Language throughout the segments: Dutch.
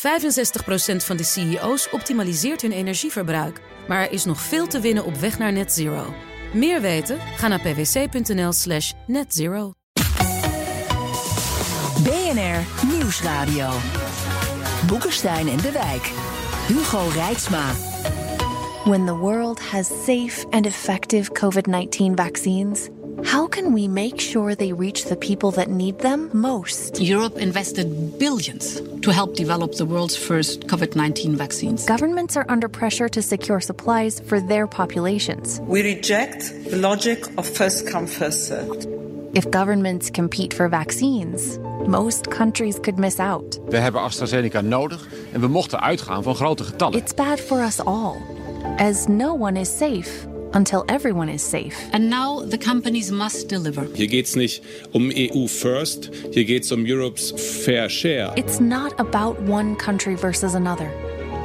65% van de CEO's optimaliseert hun energieverbruik. Maar er is nog veel te winnen op weg naar net zero. Meer weten? Ga naar pwc.nl slash netzero. BNR Nieuwsradio. Boekenstein en de Wijk. Hugo Rijksma. When the world has safe and effective COVID 19 vaccines, how can we make sure they reach the people that need them most? Europe invested billions to help develop the world's first COVID 19 vaccines. Governments are under pressure to secure supplies for their populations. We reject the logic of first come, first served. If governments compete for vaccines, most countries could miss out. We hebben AstraZeneca nodig en we mochten uitgaan van grote getallen. It's bad for us all, as no one is safe until everyone is safe. And now the companies must deliver. Hier geht es nicht um EU First, hier geht es um Europe's Fair Share. It's not about one country versus another.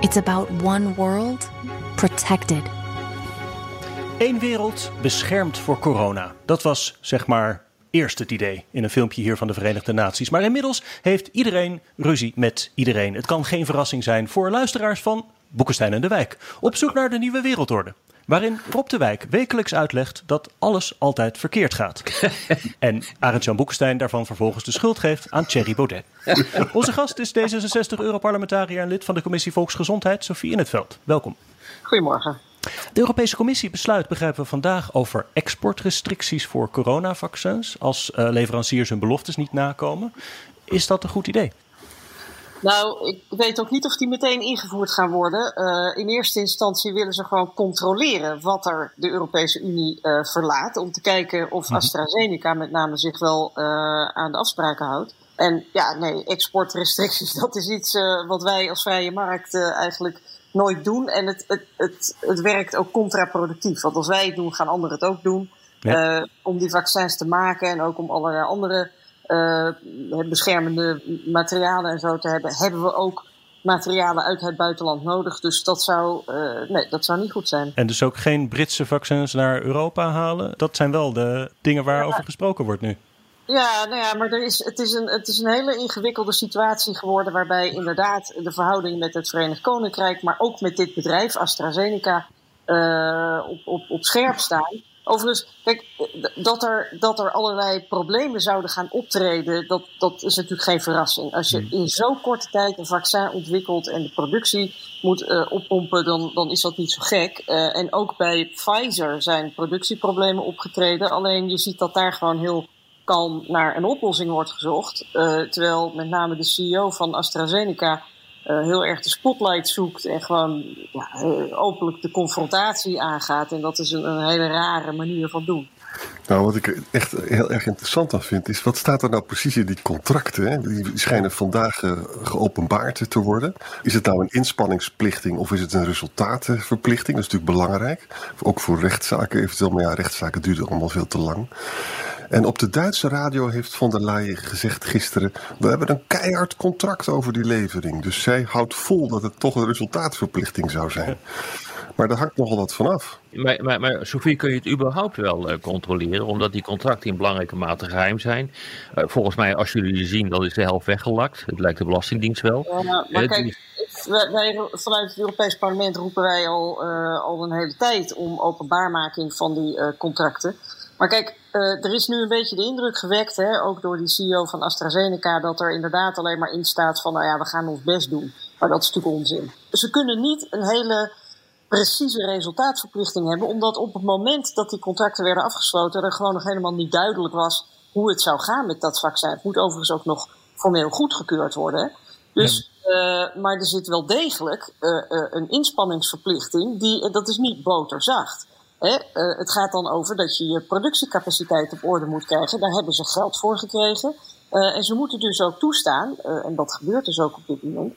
It's about one world protected. Eén wereld beschermd voor corona. Dat was zeg maar eerst het idee in een filmpje hier van de Verenigde Naties. Maar inmiddels heeft iedereen ruzie met iedereen. Het kan geen verrassing zijn voor luisteraars van Boekenstein en de Wijk. Op zoek naar de nieuwe wereldorde. Waarin Rob de Wijk wekelijks uitlegt dat alles altijd verkeerd gaat. en Arend-Jan Boekenstein daarvan vervolgens de schuld geeft aan Thierry Baudet. Onze gast is D66-Europarlementariër en lid van de Commissie Volksgezondheid, Sofie In het Veld. Welkom. Goedemorgen. De Europese Commissie besluit, begrijpen we vandaag, over exportrestricties voor coronavaccins als uh, leveranciers hun beloftes niet nakomen. Is dat een goed idee? Nou, ik weet ook niet of die meteen ingevoerd gaan worden. Uh, in eerste instantie willen ze gewoon controleren wat er de Europese Unie uh, verlaat. Om te kijken of AstraZeneca met name zich wel uh, aan de afspraken houdt. En ja, nee, exportrestricties, dat is iets wat wij als vrije markt eigenlijk nooit doen. En het, het, het, het werkt ook contraproductief. Want als wij het doen, gaan anderen het ook doen. Ja. om die vaccins te maken en ook om allerlei andere beschermende materialen en zo te hebben, hebben we ook materialen uit het buitenland nodig. Dus dat zou, uh, nee, dat zou niet goed zijn. En dus ook geen Britse vaccins naar Europa halen? Dat zijn wel de dingen waarover ja. gesproken wordt nu. Ja, nou ja, maar er is, het, is een, het is een hele ingewikkelde situatie geworden waarbij inderdaad de verhoudingen met het Verenigd Koninkrijk, maar ook met dit bedrijf AstraZeneca uh, op, op, op scherp staan. Overigens, kijk, dat er, dat er allerlei problemen zouden gaan optreden, dat, dat is natuurlijk geen verrassing. Als je in zo'n korte tijd een vaccin ontwikkelt en de productie moet uh, oppompen, dan, dan is dat niet zo gek. Uh, en ook bij Pfizer zijn productieproblemen opgetreden. Alleen je ziet dat daar gewoon heel kalm naar een oplossing wordt gezocht. Uh, terwijl met name de CEO van AstraZeneca uh, heel erg de spotlight zoekt en gewoon ja, uh, openlijk de confrontatie aangaat. En dat is een, een, hele rare manier van doen. Nou, wat ik echt heel erg interessant aan vind, is wat staat er nou precies in die contracten? Hè? Die schijnen vandaag uh, geopenbaard te worden. Is het nou een inspanningsplichting of is het een resultatenverplichting? Dat is natuurlijk belangrijk. Ook voor rechtszaken eventueel, maar ja, rechtszaken duren allemaal veel te lang. En op de Duitse radio heeft von der Leyen gezegd gisteren: We hebben een keihard contract over die levering. Dus zij houdt vol dat het toch een resultaatverplichting zou zijn. Maar daar hangt nogal wat vanaf. Maar, maar, maar Sofie, kun je het überhaupt wel uh, controleren? Omdat die contracten in belangrijke mate geheim zijn. Uh, volgens mij, als jullie zien, dan is de helft weggelakt. Het lijkt de Belastingdienst wel. Ja, maar uh, kijk, die... wij, wij, vanuit het Europees Parlement roepen wij al, al een hele tijd om openbaarmaking van die contracten. Maar kijk, er is nu een beetje de indruk gewekt, hè, ook door die CEO van AstraZeneca, dat er inderdaad alleen maar in staat van, nou ja, we gaan ons best doen. Maar dat is natuurlijk onzin. Dus we kunnen niet een hele precieze resultaatverplichting hebben, omdat op het moment dat die contracten werden afgesloten, er gewoon nog helemaal niet duidelijk was hoe het zou gaan met dat vaccin. Het moet overigens ook nog formeel goedgekeurd worden. Dus, ja. uh, maar er zit wel degelijk uh, uh, een inspanningsverplichting, die, dat is niet boterzacht. Uh, het gaat dan over dat je je productiecapaciteit op orde moet krijgen. Daar hebben ze geld voor gekregen. Uh, en ze moeten dus ook toestaan, uh, en dat gebeurt dus ook op dit moment,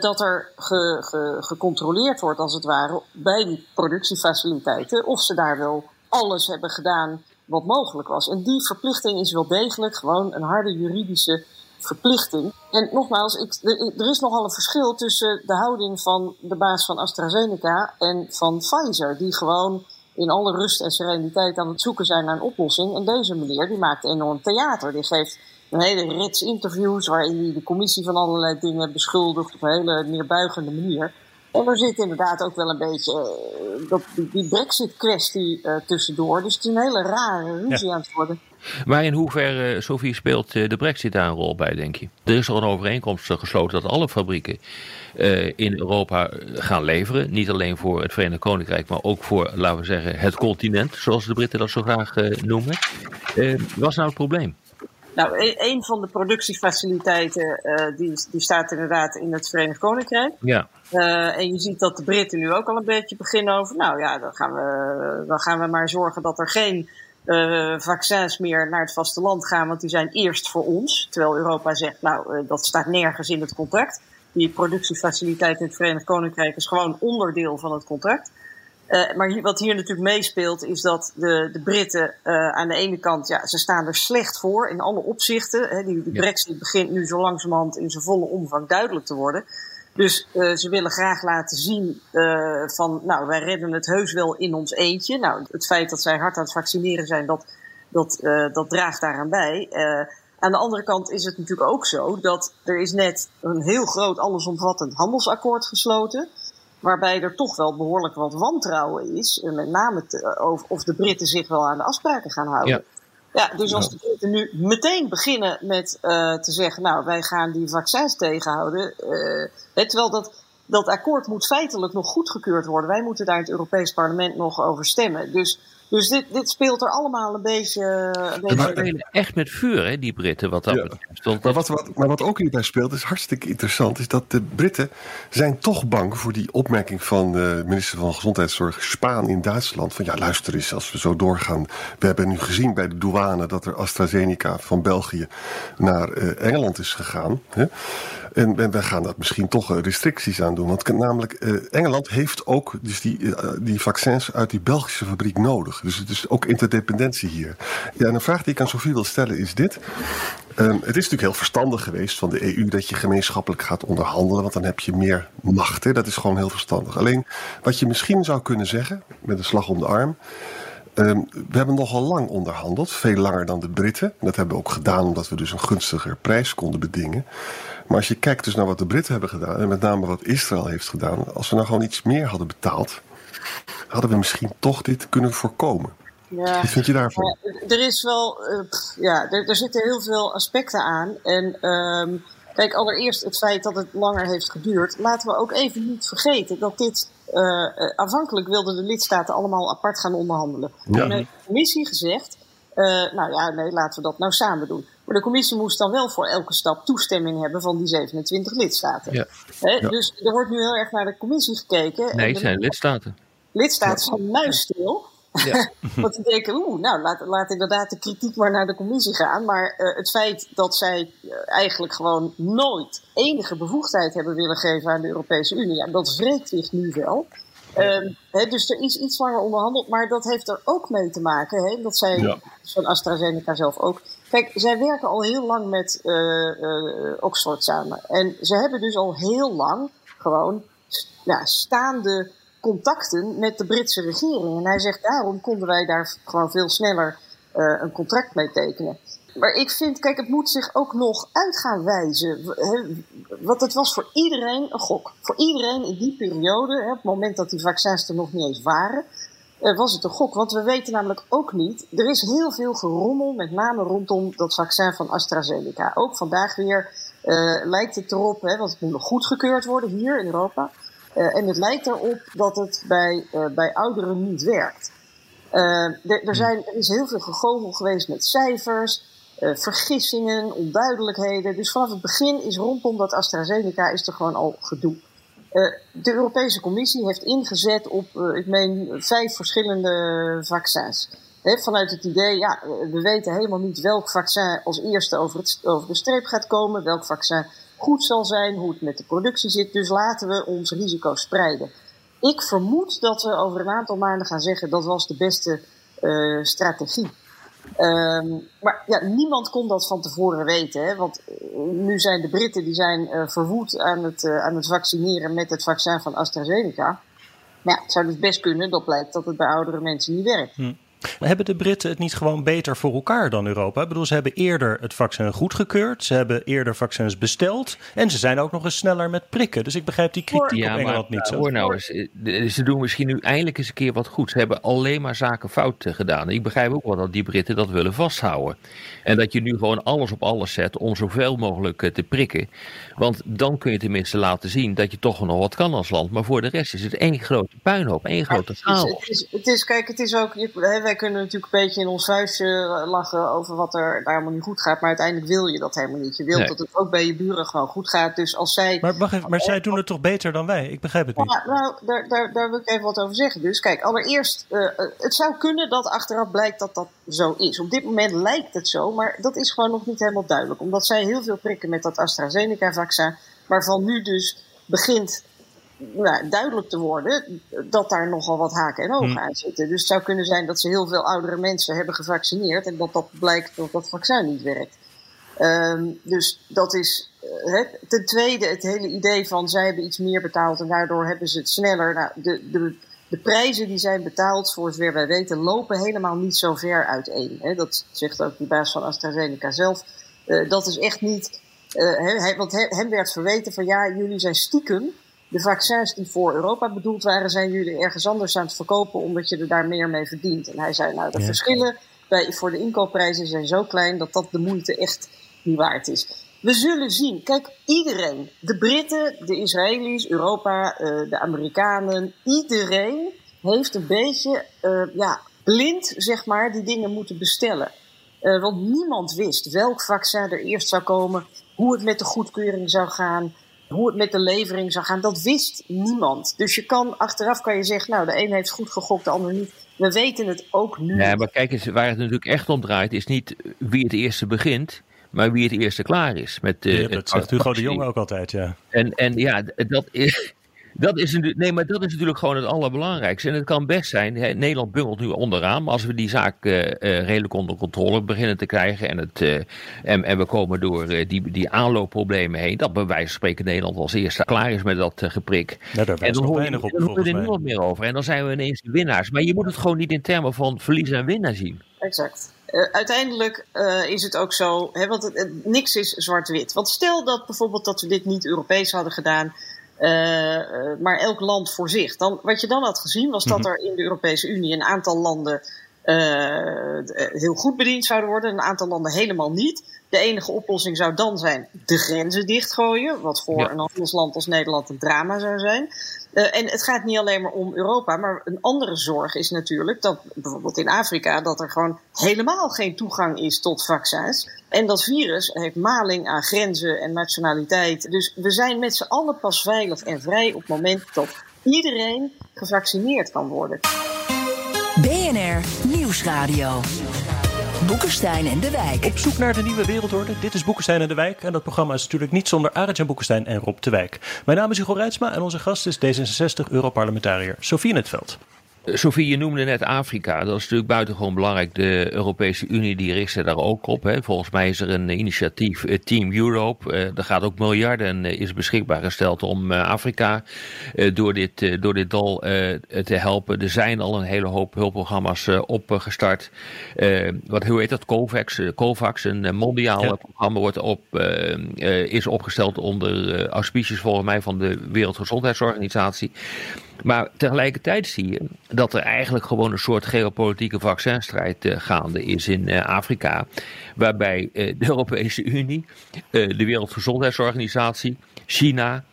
dat er ge, gecontroleerd wordt, als het ware, bij die productiefaciliteiten, of ze daar wel alles hebben gedaan wat mogelijk was. En die verplichting is wel degelijk gewoon een harde juridische verplichting. En nogmaals, ik, er is nogal een verschil tussen de houding van de baas van AstraZeneca en van Pfizer, die gewoon in alle rust en sereniteit aan het zoeken zijn naar een oplossing. En deze meneer, die maakt enorm theater. Die geeft een hele rits interviews waarin hij de commissie van allerlei dingen beschuldigt op een hele neerbuigende manier. En er zit inderdaad ook wel een beetje uh, dat, die, die brexit-kwestie uh, tussendoor. Dus het is een hele rare ruzie ja. aan het worden. Maar in hoeverre, Sophie, speelt de brexit daar een rol bij, denk je? Er is al een overeenkomst gesloten dat alle fabrieken uh, in Europa gaan leveren. Niet alleen voor het Verenigd Koninkrijk, maar ook voor, laten we zeggen, het continent, zoals de Britten dat zo graag noemen. wat is nou het probleem? Nou, een, een van de productiefaciliteiten uh, die, die staat inderdaad in het Verenigd Koninkrijk. Ja. Uh, en je ziet dat de Britten nu ook al een beetje beginnen over. Nou ja, dan gaan we, dan gaan we maar zorgen dat er geen uh, vaccins meer naar het vasteland gaan, want die zijn eerst voor ons. Terwijl Europa zegt, nou, dat staat nergens in het contract. Die productiefaciliteit in het Verenigd Koninkrijk is gewoon onderdeel van het contract. Uh, maar wat hier natuurlijk meespeelt is dat de, de Britten uh, aan de ene kant, ja, ze staan er slecht voor in alle opzichten. Hè. Die, die ja. brexit begint nu zo langzamerhand in zijn volle omvang duidelijk te worden. Dus uh, ze willen graag laten zien van, nou, wij redden het heus wel in ons eentje. Nou, het feit dat zij hard aan het vaccineren zijn, dat, dat, dat draagt daaraan bij. Aan de andere kant is het natuurlijk ook zo dat er is net een heel groot allesomvattend handelsakkoord gesloten waarbij er toch wel behoorlijk wat wantrouwen is. Met name te, of, of, de Britten zich wel aan de afspraken gaan houden. Ja. ja dus als de Britten nu meteen beginnen met uh, te zeggen, nou wij gaan die vaccins tegenhouden. Uh, terwijl dat, dat akkoord moet feitelijk nog goedgekeurd worden. Wij moeten daar in het Europees Parlement nog over stemmen. Dus dus dit, dit speelt er allemaal een beetje. Een beetje maar spelen echt met vuur, hè, die Britten, wat dat ja. betreft. Maar wat, wat, maar wat ook hierbij speelt, is hartstikke interessant, is dat de Britten zijn toch bang voor die opmerking van de minister van Gezondheidszorg Spaan in Duitsland. Van ja, luister eens, als we zo doorgaan. We hebben nu gezien bij de douane dat er AstraZeneca van België naar uh, Engeland is gegaan. Hè? En, en wij gaan dat misschien toch restricties aan doen. Want namelijk, uh, Engeland heeft ook dus die, uh, die vaccins uit die Belgische fabriek nodig. Dus het is ook interdependentie hier. Ja, en een vraag die ik aan Sofie wil stellen is dit. Um, het is natuurlijk heel verstandig geweest van de EU dat je gemeenschappelijk gaat onderhandelen, want dan heb je meer macht. Hè? Dat is gewoon heel verstandig. Alleen wat je misschien zou kunnen zeggen, met een slag om de arm. Um, we hebben nogal lang onderhandeld, veel langer dan de Britten. Dat hebben we ook gedaan omdat we dus een gunstiger prijs konden bedingen. Maar als je kijkt dus naar wat de Britten hebben gedaan, en met name wat Israël heeft gedaan, als we nou gewoon iets meer hadden betaald, hadden we misschien toch dit kunnen voorkomen. Ja. Wat vind je daarvan? Ja, er is wel, uh, ja, er, er, zitten heel veel aspecten aan. En um, kijk, allereerst het feit dat het langer heeft geduurd. Laten we ook even niet vergeten dat dit, uh, uh, aanvankelijk wilden de lidstaten allemaal apart gaan onderhandelen. Ja. En heeft de commissie gezegd, nou ja, nee, laten we dat nou samen doen. Maar de commissie moest dan wel voor elke stap toestemming hebben van die 27 lidstaten. Ja. He, ja. Dus er wordt nu heel erg naar de commissie gekeken. Nee, het zijn lidstaten. Lidstaten zijn muisstil. Ja. Want die denken, oeh, nou, laat, laat inderdaad de kritiek maar naar de commissie gaan. Maar uh, het feit dat zij uh, eigenlijk gewoon nooit enige bevoegdheid hebben willen geven aan de Europese Unie, ja, dat wreekt zich nu wel. Um, he, dus er is iets langer onderhandeld, maar dat heeft er ook mee te maken. He, dat zij ja. van AstraZeneca zelf ook. Kijk, zij werken al heel lang met uh, uh, Oxford samen. En ze hebben dus al heel lang gewoon ja, staande contacten met de Britse regering. En hij zegt daarom konden wij daar gewoon veel sneller uh, een contract mee tekenen. Maar ik vind, kijk, het moet zich ook nog uit gaan wijzen. Want het was voor iedereen een gok. Voor iedereen in die periode, op het moment dat die vaccins er nog niet eens waren, was het een gok. Want we weten namelijk ook niet, er is heel veel gerommel, met name rondom dat vaccin van AstraZeneca. Ook vandaag weer uh, lijkt het erop, want het moet nog goedgekeurd worden hier in Europa. Uh, en het lijkt erop dat het bij, uh, bij ouderen niet werkt. er, er, zijn, er is heel veel gegogel geweest met cijfers. Vergissingen, onduidelijkheden. Dus vanaf het begin is rondom dat AstraZeneca is er gewoon al gedoe. De Europese Commissie heeft ingezet op, ik meen, vijf verschillende vaccins. Vanuit het idee, ja, we weten helemaal niet welk vaccin als eerste over, het, over de streep gaat komen, welk vaccin goed zal zijn, hoe het met de productie zit. Dus laten we ons risico spreiden. Ik vermoed dat we over een aantal maanden gaan zeggen dat was de beste uh, strategie. Um, maar ja, niemand kon dat van tevoren weten. Hè? Want uh, nu zijn de Britten die zijn, uh, verwoed aan het, aan het vaccineren met het vaccin van AstraZeneca. Maar ja, het zou dus best kunnen dat blijkt dat het bij oudere mensen niet werkt. Hm. Hebben de Britten het niet gewoon beter voor elkaar dan Europa? Ik bedoel, ze hebben eerder het vaccin goedgekeurd. Ze hebben eerder vaccins besteld. En ze zijn ook nog eens sneller met prikken. Dus ik begrijp die kritiek ja, op Engeland maar, niet zo. Hoor nou eens, eh, ze doen misschien nu eindelijk eens een keer wat goed. Ze hebben alleen maar zaken fout eh, gedaan. Ik begrijp ook wel dat die Britten dat willen vasthouden. En dat je nu gewoon alles op alles zet om zoveel mogelijk eh, te prikken. Want dan kun je tenminste laten zien dat je toch nog wat kan als land. Maar voor de rest is het één grote puinhoop, één grote chaos. Het is, het is, kijk, het is ook, je, wij kunnen natuurlijk een beetje in ons vuistje lachen over wat er daar helemaal niet goed gaat. Maar uiteindelijk wil je dat helemaal niet. Je wilt Nee. dat het ook bij je buren gewoon goed gaat. Dus als zij. Maar, wacht even, maar zij doen het toch beter dan wij? Ik begrijp het niet. Ja, nou, daar, daar, daar wil ik even wat over zeggen. Dus kijk, allereerst, eh, eh, het zou kunnen dat achteraf blijkt dat dat zo is. Op dit moment lijkt het zo, maar dat is gewoon nog niet helemaal duidelijk. Omdat zij heel veel prikken met dat AstraZeneca-vaccin, waarvan nu dus begint nou, duidelijk te worden dat daar nogal wat haken en ogen Hmm. aan zitten. Dus het zou kunnen zijn dat ze heel veel oudere mensen hebben gevaccineerd en dat dat blijkt dat dat vaccin niet werkt. Ehm, dus dat is. eh. Ten tweede, het hele idee van zij hebben iets meer betaald en daardoor hebben ze het sneller. Nou, de, de, de prijzen die zijn betaald, voor zover wij weten, lopen helemaal niet zo ver uiteen. Hè. Dat zegt ook die baas van AstraZeneca zelf. Eh, dat is echt niet. eh, want he- hem werd verweten van ja, jullie zijn stiekem. De vaccins die voor Europa bedoeld waren, zijn jullie ergens anders aan het verkopen omdat je er daar meer mee verdient. En hij zei, nou, de Ja. verschillen bij, voor de inkoopprijzen zijn zo klein dat dat de moeite echt niet waard is. We zullen zien. Kijk, iedereen, de Britten, de Israëli's, Europa, eh, de Amerikanen, iedereen heeft een beetje eh, ja, blind, zeg maar, die dingen moeten bestellen. Eh, want niemand wist welk vaccin er eerst zou komen, hoe het met de goedkeuring zou gaan, hoe het met de levering zou gaan. Dat wist niemand. Dus je kan achteraf kan je zeggen, nou, de een heeft goed gegokt, de ander niet. We weten het ook nu. Nee, maar kijk eens, waar het natuurlijk echt om draait, is niet wie het eerste begint, maar wie het eerste klaar is. Met, eh, Ja, dat zegt Hugo de. Jong ook altijd, ja. En, en ja, dat is. Dat is, natuurlijk- nee, maar dat is natuurlijk gewoon het allerbelangrijkste. En het kan best zijn, hè, Nederland bungelt nu onderaan, maar als we die zaak eh, eh, redelijk onder controle beginnen te krijgen en, het, eh, en, en we komen door eh, die, die aanloopproblemen heen, dat bij wijze van spreken Nederland als eerste klaar is met dat geprik. Ja, daar en dan nog hoor je, weinig op, dan hoor je volgens er niemand meer over. En dan zijn we ineens de winnaars. Maar je moet het gewoon niet in termen van verlies en winnaar zien. Exact. Uiteindelijk eh, is het ook zo, hè, want het, het- niks is zwart-wit. Want stel dat bijvoorbeeld dat we dit niet Europees hadden gedaan, maar elk land voor zich. Dan, wat je dan had gezien was dat Mhm. er in de Europese Unie een aantal landen eh, heel goed bediend zouden worden, een aantal landen helemaal niet. De enige oplossing zou dan zijn de grenzen dichtgooien, wat voor Ja. een handelsland als Nederland een drama zou zijn. Eh, en het gaat niet alleen maar om Europa, maar een andere zorg is natuurlijk dat bijvoorbeeld in Afrika dat er gewoon helemaal geen toegang is tot vaccins. En dat virus heeft maling aan grenzen en nationaliteit. Dus we zijn met z'n allen pas veilig en vrij op het moment dat iedereen gevaccineerd kan worden. BNR Nieuwsradio. Boekenstein en de Wijk. Op zoek naar de nieuwe wereldorde. Dit is Boekenstein en de Wijk. En dat programma is natuurlijk niet zonder Arend-Jan Boekenstein en Rob de Wijk. Mijn naam is Hugo Reitsma en onze gast is D66-Europarlementariër Sofie Netveld. Sophie, je noemde net Afrika. Dat is natuurlijk buitengewoon belangrijk. De Europese Unie die richt zich daar ook op. Hè. Volgens mij is er een initiatief, eh, Team Europe. Eh, er gaat ook miljarden eh, is beschikbaar gesteld om Afrika door, dit, door dit dal eh, te helpen. Er zijn al een hele hoop hulpprogramma's opgestart. Wat, hoe heet dat? COVAX, COVAX een mondiaal Ja. programma wordt op, is opgesteld onder auspiciës volgens mij van de Wereldgezondheidsorganisatie. Maar tegelijkertijd zie je dat er eigenlijk gewoon een soort geopolitieke vaccinstrijd eh, gaande is in eh, Afrika. Waarbij eh, de Europese Unie, de Wereldgezondheidsorganisatie, China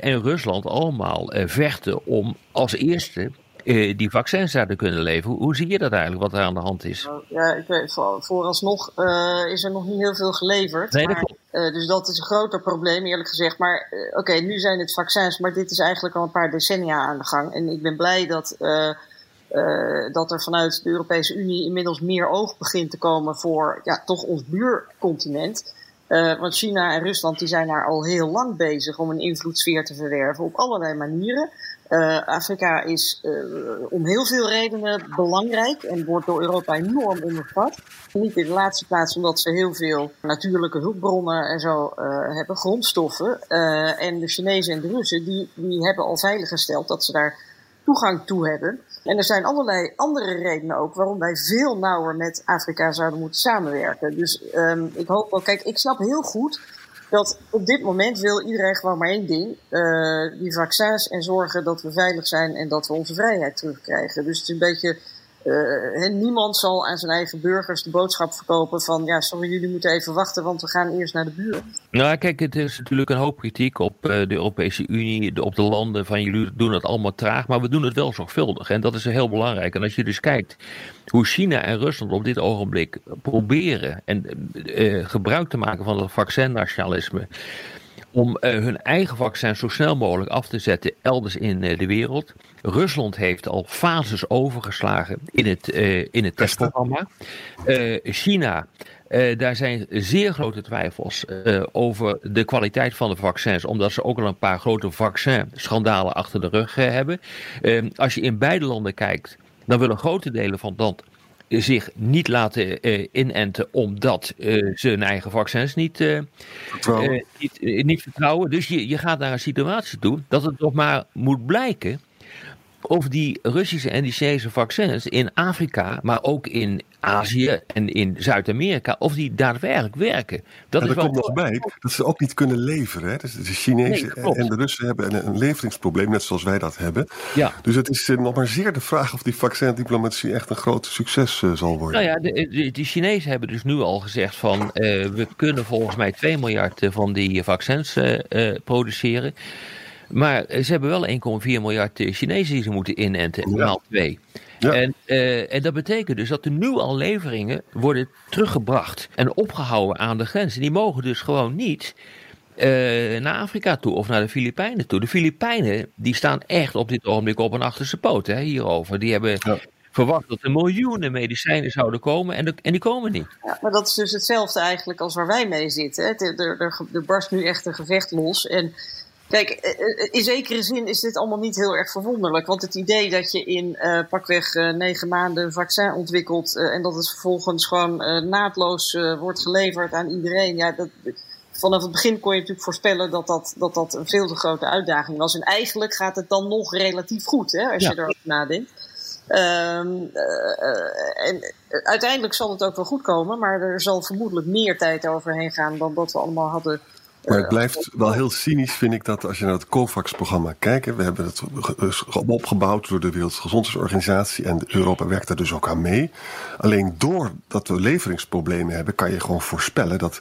en Rusland allemaal vechten om als eerste eh, die vaccins te kunnen leveren. Hoe, hoe zie je dat eigenlijk, wat er aan de hand is? Ja, ik weet, vooralsnog eh, is er nog niet heel veel geleverd. Nee, dat maar, eh, dus dat is een groter probleem, eerlijk gezegd. Maar oké, nu zijn het vaccins, maar dit is eigenlijk al een paar decennia aan de gang. En ik ben blij dat, dat er vanuit de Europese Unie inmiddels meer oog begint te komen voor ja, toch ons buurcontinent. Eh, want China en Rusland die zijn daar al heel lang bezig om een invloedssfeer te verwerven op allerlei manieren. Eh, Afrika is eh, om heel veel redenen belangrijk en wordt door Europa enorm onderschat. Niet in de laatste plaats omdat ze heel veel natuurlijke hulpbronnen en zo hebben, grondstoffen. En de Chinezen en de Russen die, die hebben al veiliggesteld dat ze daar toegang toe hebben. En er zijn allerlei andere redenen ook waarom wij veel nauwer met Afrika zouden moeten samenwerken. Dus um, ik hoop wel, kijk, ik snap heel goed dat op dit moment wil iedereen gewoon maar één ding: uh, die vaccins en zorgen dat we veilig zijn en dat we onze vrijheid terugkrijgen. Dus het is een beetje uh, niemand zal aan zijn eigen burgers de boodschap verkopen van ja, sorry, jullie moeten even wachten, want we gaan eerst naar de buren. Nou, kijk, het is natuurlijk een hoop kritiek op uh, de Europese Unie, op de landen van jullie doen het allemaal traag, maar we doen het wel zorgvuldig. En dat is heel belangrijk. En als je dus kijkt hoe China en Rusland op dit ogenblik proberen en uh, gebruik te maken van het vaccinnationalisme om uh, hun eigen vaccin zo snel mogelijk af te zetten elders in uh, de wereld. Rusland heeft al fases overgeslagen in het, uh, in het testprogramma. China, daar zijn zeer grote twijfels over de kwaliteit van de vaccins, omdat ze ook al een paar grote vaccinschandalen achter de rug hebben. als je in beide landen kijkt, dan willen grote delen van het land zich niet laten uh, inenten omdat uh, ze hun eigen vaccins niet, uh, vertrouwen. niet, niet, vertrouwen. Dus je, je gaat naar een situatie toe dat het nog maar moet blijken of die Russische en die Chinese vaccins in Afrika, maar ook in Azië en in Zuid-Amerika, of die daadwerkelijk werken. Dat ja, is er komt nog bij dat ze ook niet kunnen leveren. Hè? Dus de Chinezen nee, en de Russen hebben een, een, leveringsprobleem, net zoals wij dat hebben. Ja. Dus het is nog maar zeer de vraag of die vaccindiplomatie echt een groot succes uh, zal worden. Nou ja, de, de, de, Chinezen hebben dus nu al gezegd van uh, we kunnen volgens mij 2 miljard van die vaccins uh, produceren. Maar ze hebben wel 1,4 miljard Chinezen die ze moeten inenten, maal 2. Ja. En, uh, en dat betekent dus dat er nu al leveringen worden teruggebracht en opgehouden aan de grens. En die mogen dus gewoon niet uh, naar Afrika toe of naar de Filipijnen toe. De Filipijnen die staan echt op dit ogenblik op een achterste poot hè, hierover. Die hebben ja. verwacht dat er miljoenen medicijnen zouden komen en, de, en die komen niet. Ja, maar dat is dus hetzelfde eigenlijk als waar wij mee zitten. Hè. Er, er, er barst nu echt een gevecht los en... Kijk, eh, eh, in zekere zin is dit allemaal niet heel erg verwonderlijk. Want het idee dat je in uh, pakweg uh, negen maanden een vaccin ontwikkelt uh, en dat het vervolgens gewoon naadloos wordt geleverd aan iedereen. Ja, dat, vanaf het begin kon je natuurlijk voorspellen dat dat, dat dat een veel te grote uitdaging was. En eigenlijk gaat het dan nog relatief goed, hè, als ja. je erover nadenkt. Um, en uiteindelijk zal het ook wel goed komen, maar er zal vermoedelijk meer tijd overheen gaan dan dat we allemaal hadden maar het blijft wel heel cynisch, vind ik, dat als je naar het COVAX-programma kijkt. We hebben het opgebouwd door de Wereldgezondheidsorganisatie en Europa werkt er dus ook aan mee. Alleen doordat we leveringsproblemen hebben, kan je gewoon voorspellen dat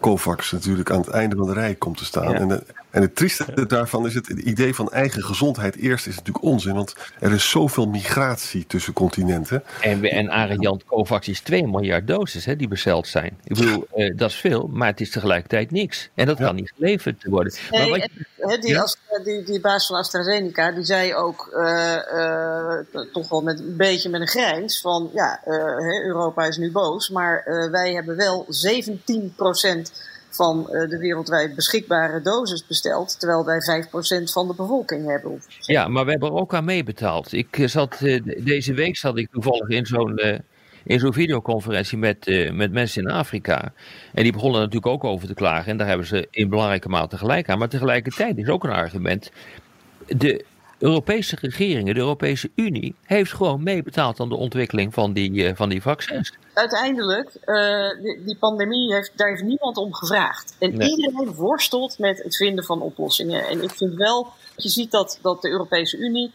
COVAX natuurlijk aan het einde van de rij komt te staan. En, en het trieste daarvan is het, het idee van eigen gezondheid eerst is natuurlijk onzin. Want er is zoveel migratie tussen continenten. En, en Arend COVAX is 2 miljard doses hè, die besteld zijn. Ik bedoel, uh, dat is veel, maar het is tegelijkertijd niks. En dat ja. kan niet geleverd worden. Nee, maar wat, die, ja? die, die, baas van AstraZeneca, die zei ook uh, uh, toch wel met een beetje met een grijns van ja, Europa is nu boos, maar wij hebben wel 17 procent van uh, de wereldwijd beschikbare dosis besteld, terwijl wij 5% van de bevolking hebben. Ja, maar we hebben er ook aan meebetaald. Ik eh, zat, uh, deze week zat ik toevallig in zo'n in zo'n videoconferentie met, met mensen in Afrika. En die begonnen natuurlijk ook over te klagen. En daar hebben ze in belangrijke mate gelijk aan. Maar tegelijkertijd is ook een argument. De Europese regeringen, de Europese Unie, heeft gewoon meebetaald aan de ontwikkeling van die, uh, van die vaccins. Uiteindelijk, uh, die, die, pandemie, heeft, daar heeft niemand om gevraagd. En nee. iedereen worstelt met het vinden van oplossingen. En ik vind wel, je ziet dat, dat de Europese Unie,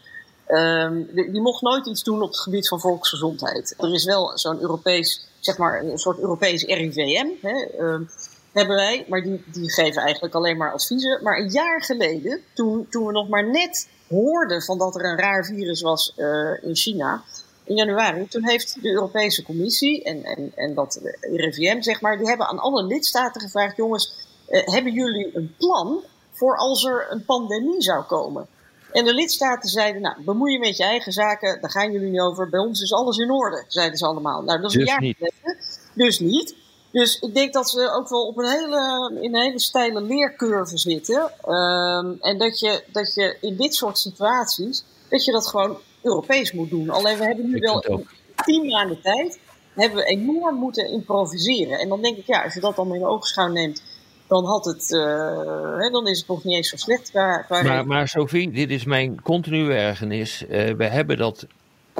um, die, die, mocht nooit iets doen op het gebied van volksgezondheid. Er is wel zo'n Europees, zeg maar, een soort Europees RIVM. Hè, um, hebben wij, maar die, die geven eigenlijk alleen maar adviezen. Maar een jaar geleden, toen, toen we nog maar net hoorden van dat er een raar virus was uh, in China, in januari, toen heeft de Europese Commissie en, en, en dat RIVM, zeg maar, die hebben aan alle lidstaten gevraagd: jongens, uh, hebben jullie een plan voor als er een pandemie zou komen? En de lidstaten zeiden, nou, bemoei je met je eigen zaken, daar gaan jullie niet over. Bij ons is alles in orde, zeiden ze allemaal. Nou, dat is dus een jaar geleden. Dus niet. Dus ik denk dat ze ook wel op een hele, in een hele steile leercurve zitten. Um, en dat je, dat je in dit soort situaties, dat je dat gewoon Europees moet doen. Alleen we hebben nu ik wel tien maanden tijd, hebben we enorm moeten improviseren. En dan denk ik, ja, als je dat dan in oogschouw neemt, dan had het, uh, hè, dan is het nog niet eens zo slecht. Qua, qua maar, maar Sophie, dit is mijn continue ergernis. Uh, we hebben dat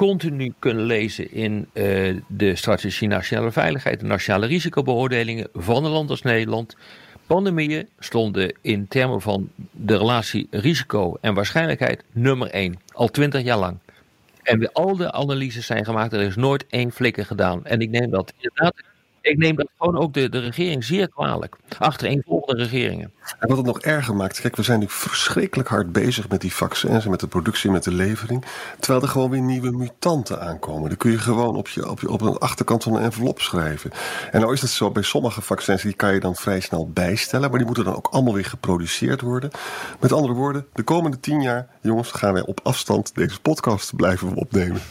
continu kunnen lezen in uh, de strategie nationale veiligheid, de nationale risicobeoordelingen van een land als Nederland. Pandemieën stonden in termen van de relatie risico en waarschijnlijkheid nummer één, al twintig jaar lang. En al de analyses zijn gemaakt, er is nooit één flikker gedaan. En ik neem dat inderdaad ik neem dat gewoon ook de, de regering zeer kwalijk. Achtereenvolgende regeringen. En wat het nog erger maakt, kijk, we zijn nu verschrikkelijk hard bezig met die vaccins en met de productie, met de levering. Terwijl er gewoon weer nieuwe mutanten aankomen. Dan kun je gewoon op, je, op, je, op een achterkant van een envelop schrijven. En nou is het zo, bij sommige vaccins, die kan je dan vrij snel bijstellen. Maar die moeten dan ook allemaal weer geproduceerd worden. Met andere woorden, de komende tien jaar, jongens, gaan wij op afstand deze podcast blijven opnemen.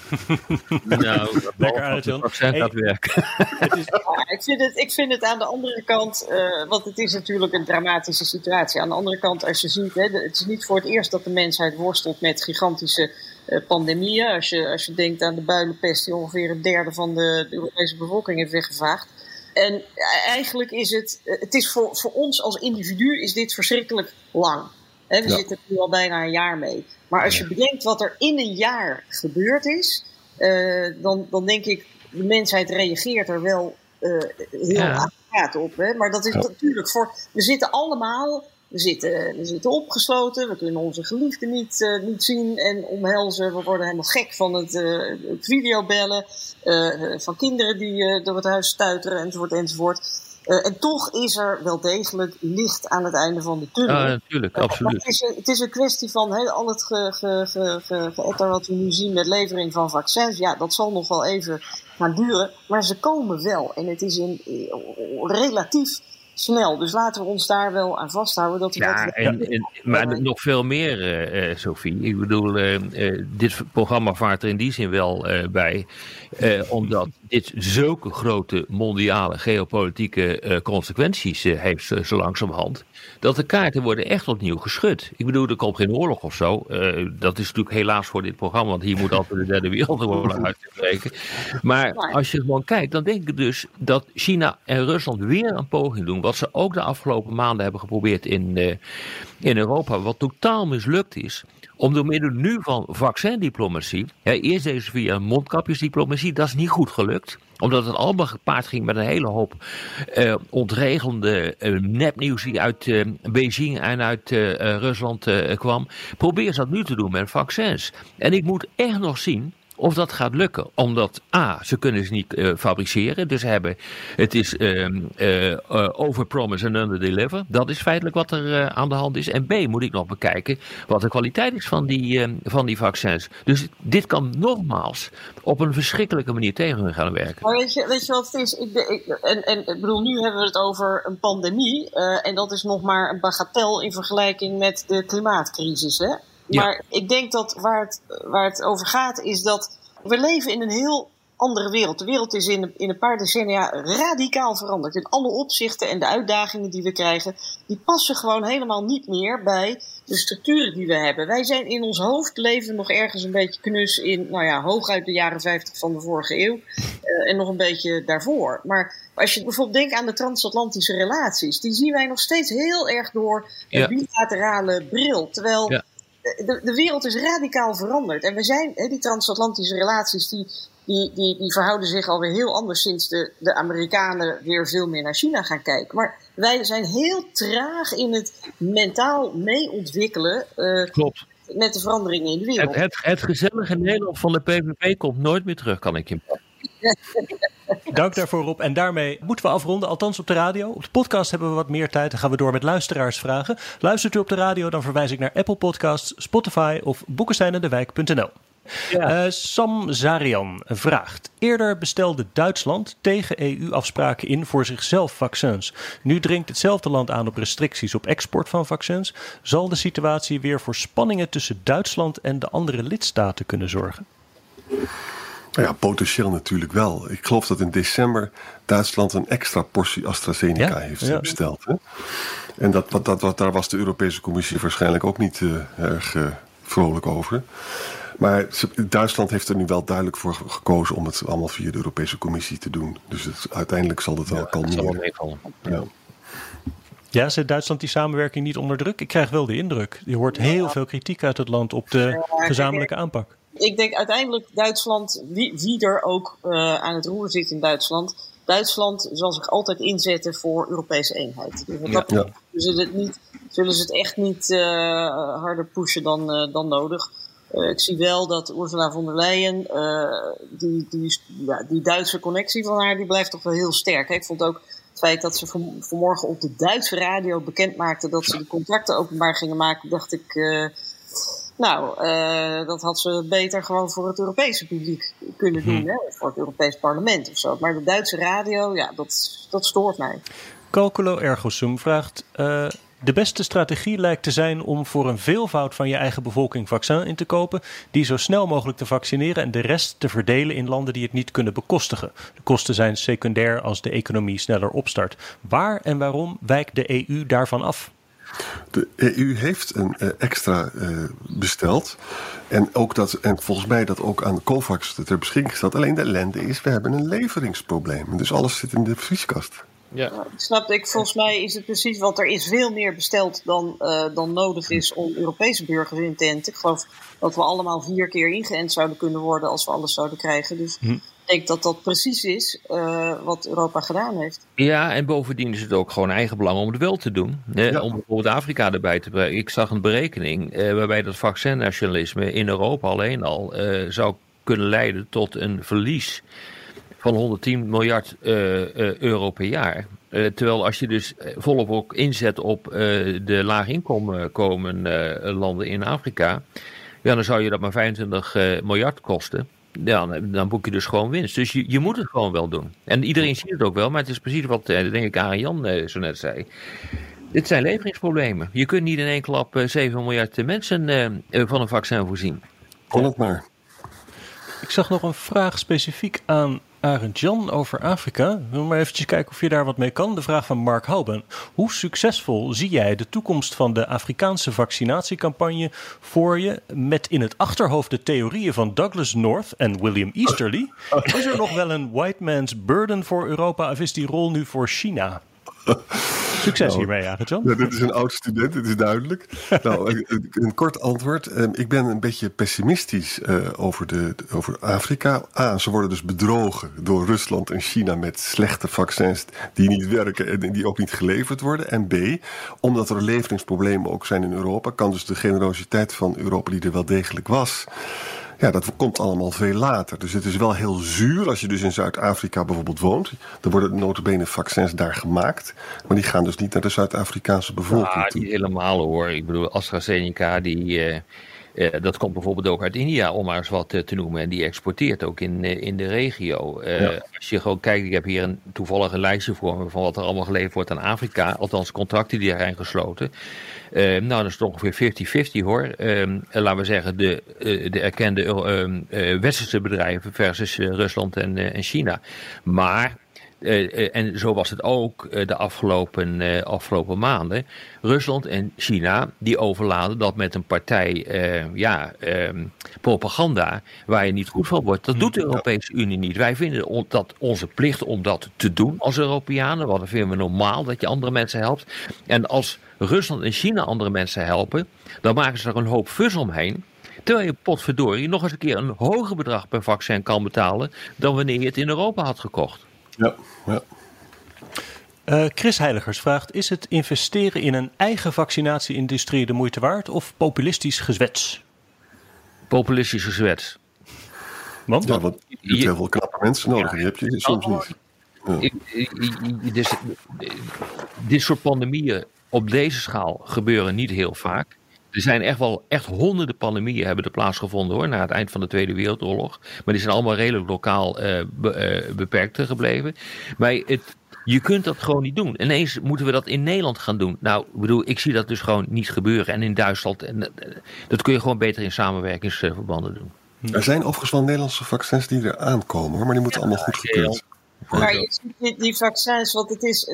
Nou, lekker uit, Jan. Gaat werken. Het is ik, vind het, ik vind het aan de andere kant, uh, want het is natuurlijk een dramatische situatie. Aan de andere kant, als je ziet, hè, het is niet voor het eerst dat de mensheid worstelt met gigantische uh, pandemieën. Als je, als je denkt aan de builenpest, die ongeveer een derde van de, de Europese bevolking heeft weggevaagd. En eh, eigenlijk is het, het is voor, voor ons als individu is dit verschrikkelijk lang. Hè, we zitten er nu al bijna een jaar mee. Maar als je bedenkt wat er in een jaar gebeurd is, uh, dan, dan denk ik, de mensheid reageert er wel uh, heel ja. op. Hè? Maar dat is natuurlijk voor. We zitten allemaal. We zitten, we zitten opgesloten, we kunnen onze geliefden niet, uh, niet zien en omhelzen. We worden helemaal gek van het, uh, het videobellen, van kinderen die door het huis stuiteren enzovoort enzovoort. en toch is er wel degelijk licht aan het einde van de tunnel. Ja, natuurlijk, absoluut. Het is, een, het is een kwestie van he, al het ge, ge, ge, ge, wat we nu zien met levering van vaccins. Ja, dat zal nog wel even gaan duren. Maar ze komen wel. En het is in, relatief snel. Dus laten we ons daar wel aan vasthouden. Dat ja, dat... En, en, maar nog veel meer, uh, Sophie. Ik bedoel, uh, dit programma vaart er in die zin wel bij. omdat dit zulke grote mondiale geopolitieke consequenties heeft zo langzamerhand dat de kaarten worden echt opnieuw geschud. Ik bedoel, er komt geen oorlog of zo. Dat is natuurlijk helaas voor dit programma, want hier moet altijd de derde wereldoorlog uitbreken. Maar als je gewoon kijkt, dan denk ik dus dat China en Rusland weer een poging doen, wat ze ook de afgelopen maanden hebben geprobeerd in, uh, in Europa, wat totaal mislukt is om door middel nu van vaccindiplomatie, ja, eerst deze via mondkapjesdiplomatie, dat is niet goed gelukt omdat het allemaal gepaard ging met een hele hoop uh, ontregelende uh, nepnieuws die uit uh, Beijing en uit Rusland kwam. Probeer ze dat nu te doen met vaccins. En ik moet echt nog zien of dat gaat lukken. Omdat A, ze kunnen ze niet uh, fabriceren. Dus hebben, het is uh, uh, overpromise en underdeliver. Dat is feitelijk wat er aan de hand is. En B, moet ik nog bekijken wat de kwaliteit is van die, van die vaccins. Dus dit kan nogmaals op een verschrikkelijke manier tegen hun gaan werken. Maar weet je, weet je wat het is? Ik, ik, en, en ik bedoel, nu hebben we het over een pandemie. en dat is nog maar een bagatel in vergelijking met de klimaatcrisis. Hè? Maar ik denk dat waar het, waar het over gaat is dat we leven in een heel andere wereld. De wereld is in, in een paar decennia radicaal veranderd. In alle opzichten en de uitdagingen die we krijgen, die passen gewoon helemaal niet meer bij de structuren die we hebben. Wij zijn in ons hoofd leven nog ergens een beetje knus in, nou ja, hooguit de jaren 50 van de vorige eeuw. Uh, en nog een beetje daarvoor. Maar als je bijvoorbeeld denkt aan de transatlantische relaties, die zien wij nog steeds heel erg door een bilaterale bril. Terwijl ja de, de wereld is radicaal veranderd. En we zijn, die transatlantische relaties, die, die, die, die verhouden zich alweer heel anders sinds de, de Amerikanen weer veel meer naar China gaan kijken. Maar wij zijn heel traag in het mentaal mee ontwikkelen. Uh, Klopt. Met de veranderingen in de wereld. Het, het, het gezellige Nederland van de PVV komt nooit meer terug, kan ik je Dank daarvoor Rob. En daarmee moeten we afronden, althans op de radio. Op de podcast hebben we wat meer tijd. Dan gaan we door met luisteraarsvragen. Luistert u op de radio, dan verwijs ik naar Apple Podcasts, Spotify of boekensteinendewijk.nl. Ja. Uh, Sam Zarian vraagt: Eerder bestelde Duitsland tegen EU-afspraken in voor zichzelf vaccins. Nu dringt hetzelfde land aan op restricties op export van vaccins. Zal de situatie weer voor spanningen tussen Duitsland en de andere lidstaten kunnen zorgen? Nou ja, potentieel natuurlijk wel. Ik geloof dat in december Duitsland een extra portie AstraZeneca heeft besteld. Hè? En dat, dat, dat, daar was de Europese Commissie waarschijnlijk ook niet uh, erg uh, vrolijk over. Maar Duitsland heeft er nu wel duidelijk voor gekozen om het allemaal via de Europese Commissie te doen. Dus het, uiteindelijk zal het wel ja, kalmeren. Ja. Ja, zet Duitsland die samenwerking niet onder druk? Ik krijg wel de indruk. Je hoort heel veel kritiek uit het land op de gezamenlijke aanpak. Ik denk uiteindelijk Duitsland, wie, wie er ook uh, aan het roer zit in Duitsland, Duitsland zal zich altijd inzetten voor Europese eenheid. Dus wat dat ja. zullen, het niet, zullen ze het echt niet uh, harder pushen dan, uh, dan nodig. ik zie wel dat Ursula von der Leyen, die, die, ja, die Duitse connectie van haar, die blijft toch wel heel sterk. Hè? Ik vond ook het feit dat ze van, vanmorgen op de Duitse radio bekend maakte dat ze de contracten openbaar gingen maken, dacht ik nou, uh, dat had ze beter gewoon voor het Europese publiek kunnen doen, hm. hè? voor het Europees parlement of zo. Maar de Duitse radio, ja, dat, dat stoort mij. Calculo ergo sum vraagt. Uh, de beste strategie lijkt te zijn om voor een veelvoud van je eigen bevolking vaccin in te kopen, die zo snel mogelijk te vaccineren en de rest te verdelen in landen die het niet kunnen bekostigen. De kosten zijn secundair als de economie sneller opstart. Waar en waarom wijkt de EU daarvan af? De EU heeft een uh, extra uh, besteld. En, ook dat, en volgens mij dat ook aan de COVAX ter beschikking staat. Alleen de ellende is, we hebben een leveringsprobleem. Dus alles zit in de vrieskast. Ja. Nou, snap ik. Volgens mij is het precies, want er is veel meer besteld dan, uh, dan nodig is om Europese burgers in te enten. Ik geloof dat we allemaal vier keer ingeënt zouden kunnen worden als we alles zouden krijgen. Dus hm denk dat dat precies is uh, wat Europa gedaan heeft. Ja, en bovendien is het ook gewoon eigen belang om het wel te doen. Ja. Om bijvoorbeeld Afrika erbij te brengen. Ik zag een berekening uh, waarbij dat vaccinnationalisme in Europa alleen al uh, zou kunnen leiden tot een verlies van 110 miljard euro per jaar. terwijl als je dus volop ook inzet op de laag inkomen landen in Afrika, ja, dan zou je dat maar 25 miljard kosten ja, dan boek je dus gewoon winst. Dus je, je moet het gewoon wel doen. En iedereen ziet het ook wel, maar het is precies wat, eh, denk ik, Arjan eh, zo net zei. Dit zijn leveringsproblemen. Je kunt niet in één klap 7 eh, miljard mensen van een vaccin voorzien. Kon het maar. Ik zag nog een vraag specifiek aan Arend Jan over Afrika. Wil maar eventjes kijken of je daar wat mee kan. De vraag van Mark Houben. Hoe succesvol zie jij de toekomst van de Afrikaanse vaccinatiecampagne voor je met in het achterhoofd de theorieën van Douglas North en William Easterly? Is er nog wel een white man's burden voor Europa of is die rol nu voor China? Succes nou, hiermee. Ja, dit is een oud student, dit is duidelijk. nou, een, kort antwoord. Ehm, ik ben een beetje pessimistisch uh, over, de, over Afrika. A, ze worden dus bedrogen door Rusland en China met slechte vaccins die niet werken en die ook niet geleverd worden. En B, omdat er leveringsproblemen ook zijn in Europa, kan dus de generositeit van Europa, die er wel degelijk was, ja, dat komt allemaal veel later. Dus het is wel heel zuur als je dus in Zuid-Afrika bijvoorbeeld woont. Er worden notabene vaccins daar gemaakt. Maar die gaan dus niet naar de Zuid-Afrikaanse bevolking ja, toe. niet helemaal hoor. Ik bedoel, AstraZeneca die... Uh... Uh, dat komt bijvoorbeeld ook uit India, om maar eens wat uh, te noemen. En die exporteert ook in, uh, in de regio. Ja. Als je gewoon kijkt, ik heb hier een toevallige lijstje voor me van wat er allemaal geleverd wordt aan Afrika. Althans, contracten die er zijn gesloten. nou, dat is toch ongeveer 50-50 hoor. laten we zeggen, de, de erkende westerse bedrijven versus Rusland en, en China. Maar en zo was het ook uh, de afgelopen, afgelopen maanden. Rusland en China die overladen dat met een partij ja, ehm, propaganda waar je niet goed van wordt. Dat doet de Europese Unie niet. Wij vinden dat onze plicht om dat te doen als Europeanen. Want dan vinden we normaal dat je andere mensen helpt. En als Rusland en China andere mensen helpen, dan maken ze er een hoop fus omheen. Terwijl je potverdorie nog eens een keer een hoger bedrag per vaccin kan betalen dan wanneer je het in Europa had gekocht. Ja, ja. Uh, Chris Heiligers vraagt: Is het investeren in een eigen vaccinatieindustrie de moeite waard of populistisch gezwets? Populistisch gezwets. Want? Ja, want je hebt heel veel knappe mensen nodig. Ja. Die heb je soms niet. Ja. Dus, dit soort pandemieën op deze schaal gebeuren niet heel vaak. Er zijn echt wel echt honderden pandemieën hebben er plaatsgevonden hoor, na het eind van de Tweede Wereldoorlog. Maar die zijn allemaal redelijk lokaal uh, be, uh, beperkt gebleven. Maar het, je kunt dat gewoon niet doen. Ineens moeten we dat in Nederland gaan doen. Nou, ik bedoel, ik zie dat dus gewoon niet gebeuren. En in Duitsland, en, uh, dat kun je gewoon beter in samenwerkingsverbanden doen. Er zijn overigens wel Nederlandse vaccins die er aankomen hoor, maar die moeten ja, allemaal goed gekeurd maar je ziet die vaccins, want het, is,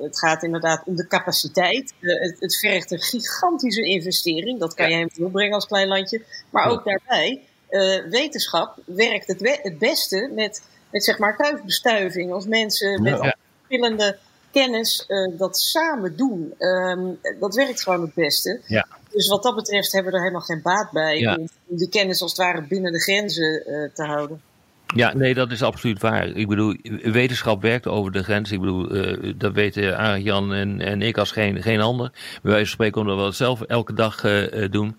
het gaat inderdaad om de capaciteit. Het, het vergt een gigantische investering. Dat kan je hem volbrengen als klein landje. Maar ook daarbij, uh, wetenschap werkt het, het beste met, met zeg maar kuifbestuiving. Als mensen met verschillende kennis, dat samen doen, ehm, dat werkt gewoon het beste. Ja. Dus wat dat betreft hebben we er helemaal geen baat bij om de kennis als het ware binnen de grenzen te houden. Ja, nee, dat is absoluut waar. Ik bedoel, wetenschap werkt over de grens. Ik bedoel, uh, dat weten Arjan Jan en, en ik als geen, geen ander. Bij wijze van spreken omdat we het zelf elke dag uh, doen.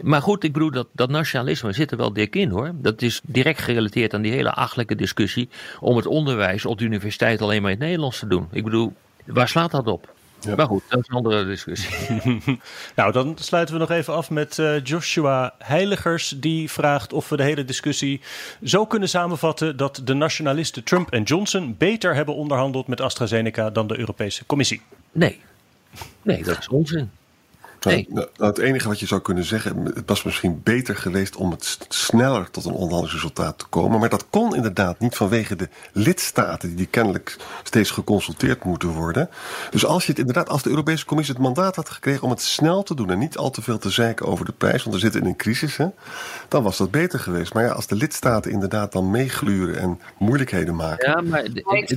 Maar goed, ik bedoel, dat, dat nationalisme zit er wel dik in hoor. Dat is direct gerelateerd aan die hele achtelijke discussie om het onderwijs op de universiteit alleen maar in het Nederlands te doen. Ik bedoel, waar slaat dat op? Ja. Maar goed, dat is een andere discussie. nou, dan sluiten we nog even af met uh, Joshua Heiligers. Die vraagt of we de hele discussie zo kunnen samenvatten dat de nationalisten Trump en Johnson beter hebben onderhandeld met AstraZeneca dan de Europese Commissie. Nee, nee, dat is onzin. Nee. Nou, nou, het enige wat je zou kunnen zeggen, het was misschien beter geweest om het sneller tot een onderhandelingsresultaat te komen. Maar dat kon inderdaad niet vanwege de lidstaten die kennelijk steeds geconsulteerd moeten worden. Dus als je het inderdaad, als de Europese Commissie het mandaat had gekregen om het snel te doen en niet al te veel te zeiken over de prijs, want we zitten in een crisis, hè, dan was dat beter geweest. Maar ja, als de lidstaten inderdaad dan meegluren en moeilijkheden maken. Ja, maar het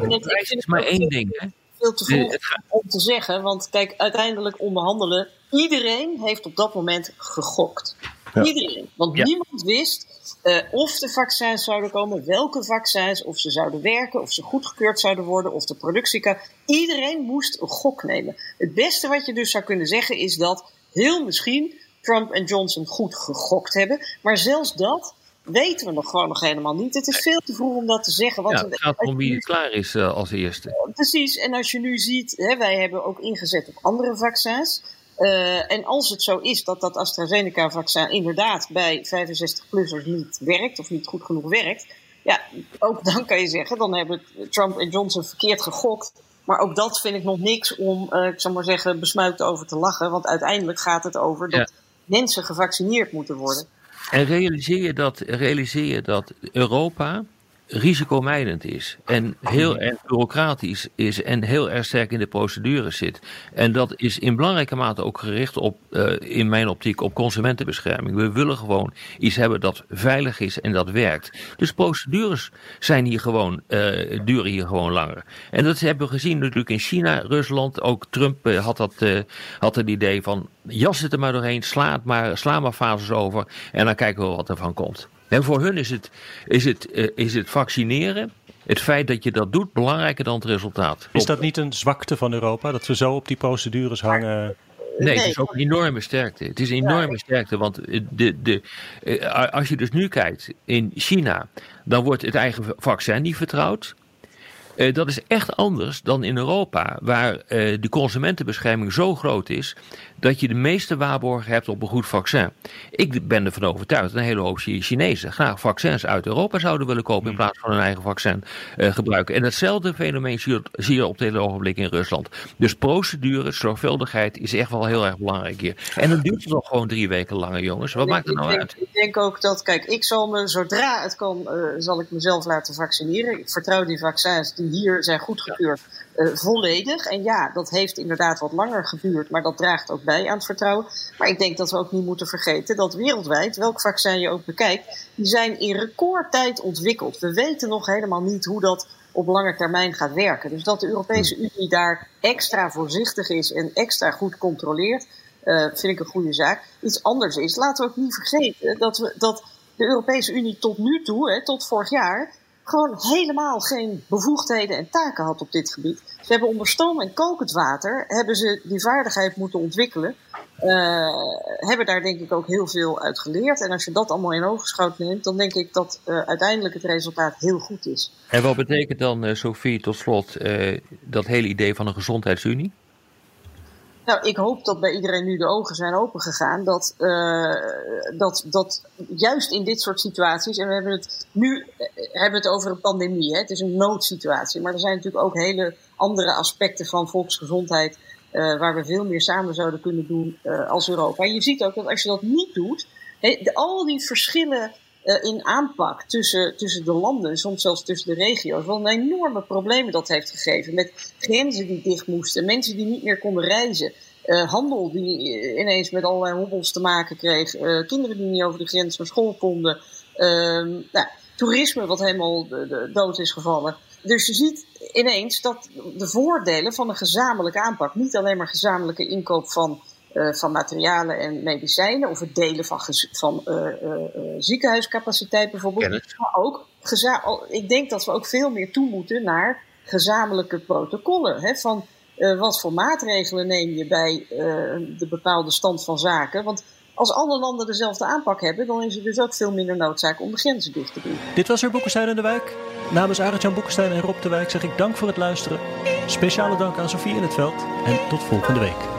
is maar één ding. Hè? veel te vroeg om te zeggen. Want kijk, uiteindelijk onderhandelen. Iedereen heeft op dat moment gegokt. Iedereen. Want niemand wist uh, of de vaccins zouden komen, welke vaccins, of ze zouden werken, of ze goedgekeurd zouden worden, of de productie kan. Iedereen moest een gok nemen. Het beste wat je dus zou kunnen zeggen is dat heel misschien Trump en Johnson goed gegokt hebben. Maar zelfs dat weten we nog gewoon nog helemaal niet. Het is veel te vroeg om dat te zeggen. Want ja, het gaat om wie klaar is uh, als eerste. Precies, en als je nu ziet, hè, wij hebben ook ingezet op andere vaccins. Uh, en als het zo is dat dat AstraZeneca-vaccin inderdaad bij 65-plussers niet werkt, of niet goed genoeg werkt, ja, ook dan kan je zeggen, dan hebben Trump en Johnson verkeerd gegokt. Maar ook dat vind ik nog niks om, uh, ik zal maar zeggen, besmuikt over te lachen. Want uiteindelijk gaat het over dat mensen gevaccineerd moeten worden. En realiseer je dat, realiseer je dat Europa risicomijdend is en heel erg bureaucratisch is en heel erg sterk in de procedures zit. En dat is in belangrijke mate ook gericht op, uh, in mijn optiek, op consumentenbescherming. We willen gewoon iets hebben dat veilig is en dat werkt. Dus procedures zijn hier gewoon, uh, duren hier gewoon langer. En dat hebben we gezien natuurlijk in China, Rusland, ook Trump uh, had, dat, had het idee van jas het er maar doorheen, sla, maar, sla maar fases over en dan kijken we wat er van komt. En voor hun is het, is, het, uh, is het vaccineren, het feit dat je dat doet, belangrijker dan het resultaat. Is dat niet een zwakte van Europa, dat we zo op die procedures hangen? Nee, het is ook een enorme sterkte. Het is een enorme sterkte, want de, de, als je dus nu kijkt in China, dan wordt het eigen vaccin niet vertrouwd. Uh, dat is echt anders dan in Europa, waar uh, de consumentenbescherming zo groot is dat je de meeste waarborgen hebt op een goed vaccin. Ik ben ervan overtuigd dat een hele hoop Chinezen graag vaccins uit Europa zouden willen kopen in hmm. plaats van hun eigen vaccin uh, gebruiken. En datzelfde fenomeen zie je, zie je op dit ogenblik in Rusland. Dus procedure, zorgvuldigheid is echt wel heel erg belangrijk hier. En dan duurt het nog gewoon drie weken langer, jongens. Wat maakt het nou denk, uit? Ik denk ook dat, kijk, ik zal me zodra het kan, uh, zal ik mezelf laten vaccineren. Ik vertrouw die vaccins die hier zijn goedgekeurd uh, volledig. En ja, dat heeft inderdaad wat langer geduurd, maar dat draagt ook bij aan het vertrouwen. Maar ik denk dat we ook niet moeten vergeten dat wereldwijd, welk vaccin je ook bekijkt, die zijn in recordtijd ontwikkeld. We weten nog helemaal niet hoe dat op lange termijn gaat werken. Dus dat de Europese hmm. Unie daar extra voorzichtig is en extra goed controleert, uh, vind ik een goede zaak. Iets anders is, laten we ook niet vergeten dat, we, dat de Europese Unie tot nu toe, hè, tot vorig jaar, gewoon helemaal geen bevoegdheden en taken had op dit gebied. Ze hebben onder stoom en kokend water hebben ze die vaardigheid moeten ontwikkelen. Uh, hebben daar denk ik ook heel veel uit geleerd. En als je dat allemaal in oogschouw neemt, dan denk ik dat uh, uiteindelijk het resultaat heel goed is. En wat betekent dan, uh, Sophie, tot slot, dat hele idee van een gezondheidsunie? Nou, ik hoop dat bij iedereen nu de ogen zijn opengegaan. Dat, uh, dat, dat juist in dit soort situaties, en we hebben het nu hebben het over een pandemie, hè, het is een noodsituatie. Maar er zijn natuurlijk ook hele andere aspecten van volksgezondheid. Uh, waar we veel meer samen zouden kunnen doen als Europa. En je ziet ook dat als je dat niet doet, de, al die verschillen in aanpak tussen, tussen de landen, soms zelfs tussen de regio's, wel een enorme problemen dat heeft gegeven. Met grenzen die dicht moesten, mensen die niet meer konden reizen. Uh, handel die ineens met allerlei hobbels te maken kreeg. Kinderen die niet over de grens naar school konden. Uh, nou, toerisme wat helemaal de dood is gevallen. Dus je ziet ineens dat de voordelen van een gezamenlijke aanpak, niet alleen maar gezamenlijke inkoop van, uh, van materialen en medicijnen, of het delen van, van uh, uh, ziekenhuiscapaciteit bijvoorbeeld, maar ook, ik denk dat we ook veel meer toe moeten naar gezamenlijke protocollen. Hè, van wat voor maatregelen neem je bij de bepaalde stand van zaken? Want als alle landen dezelfde aanpak hebben, dan is er dus ook veel minder noodzaak om de grenzen dicht te doen. Dit was er Boekenstein in de Wijk. Namens Arend-Jan Boekenstein en Rob de Wijk zeg ik dank voor het luisteren. Speciale dank aan Sofie in het veld en tot volgende week.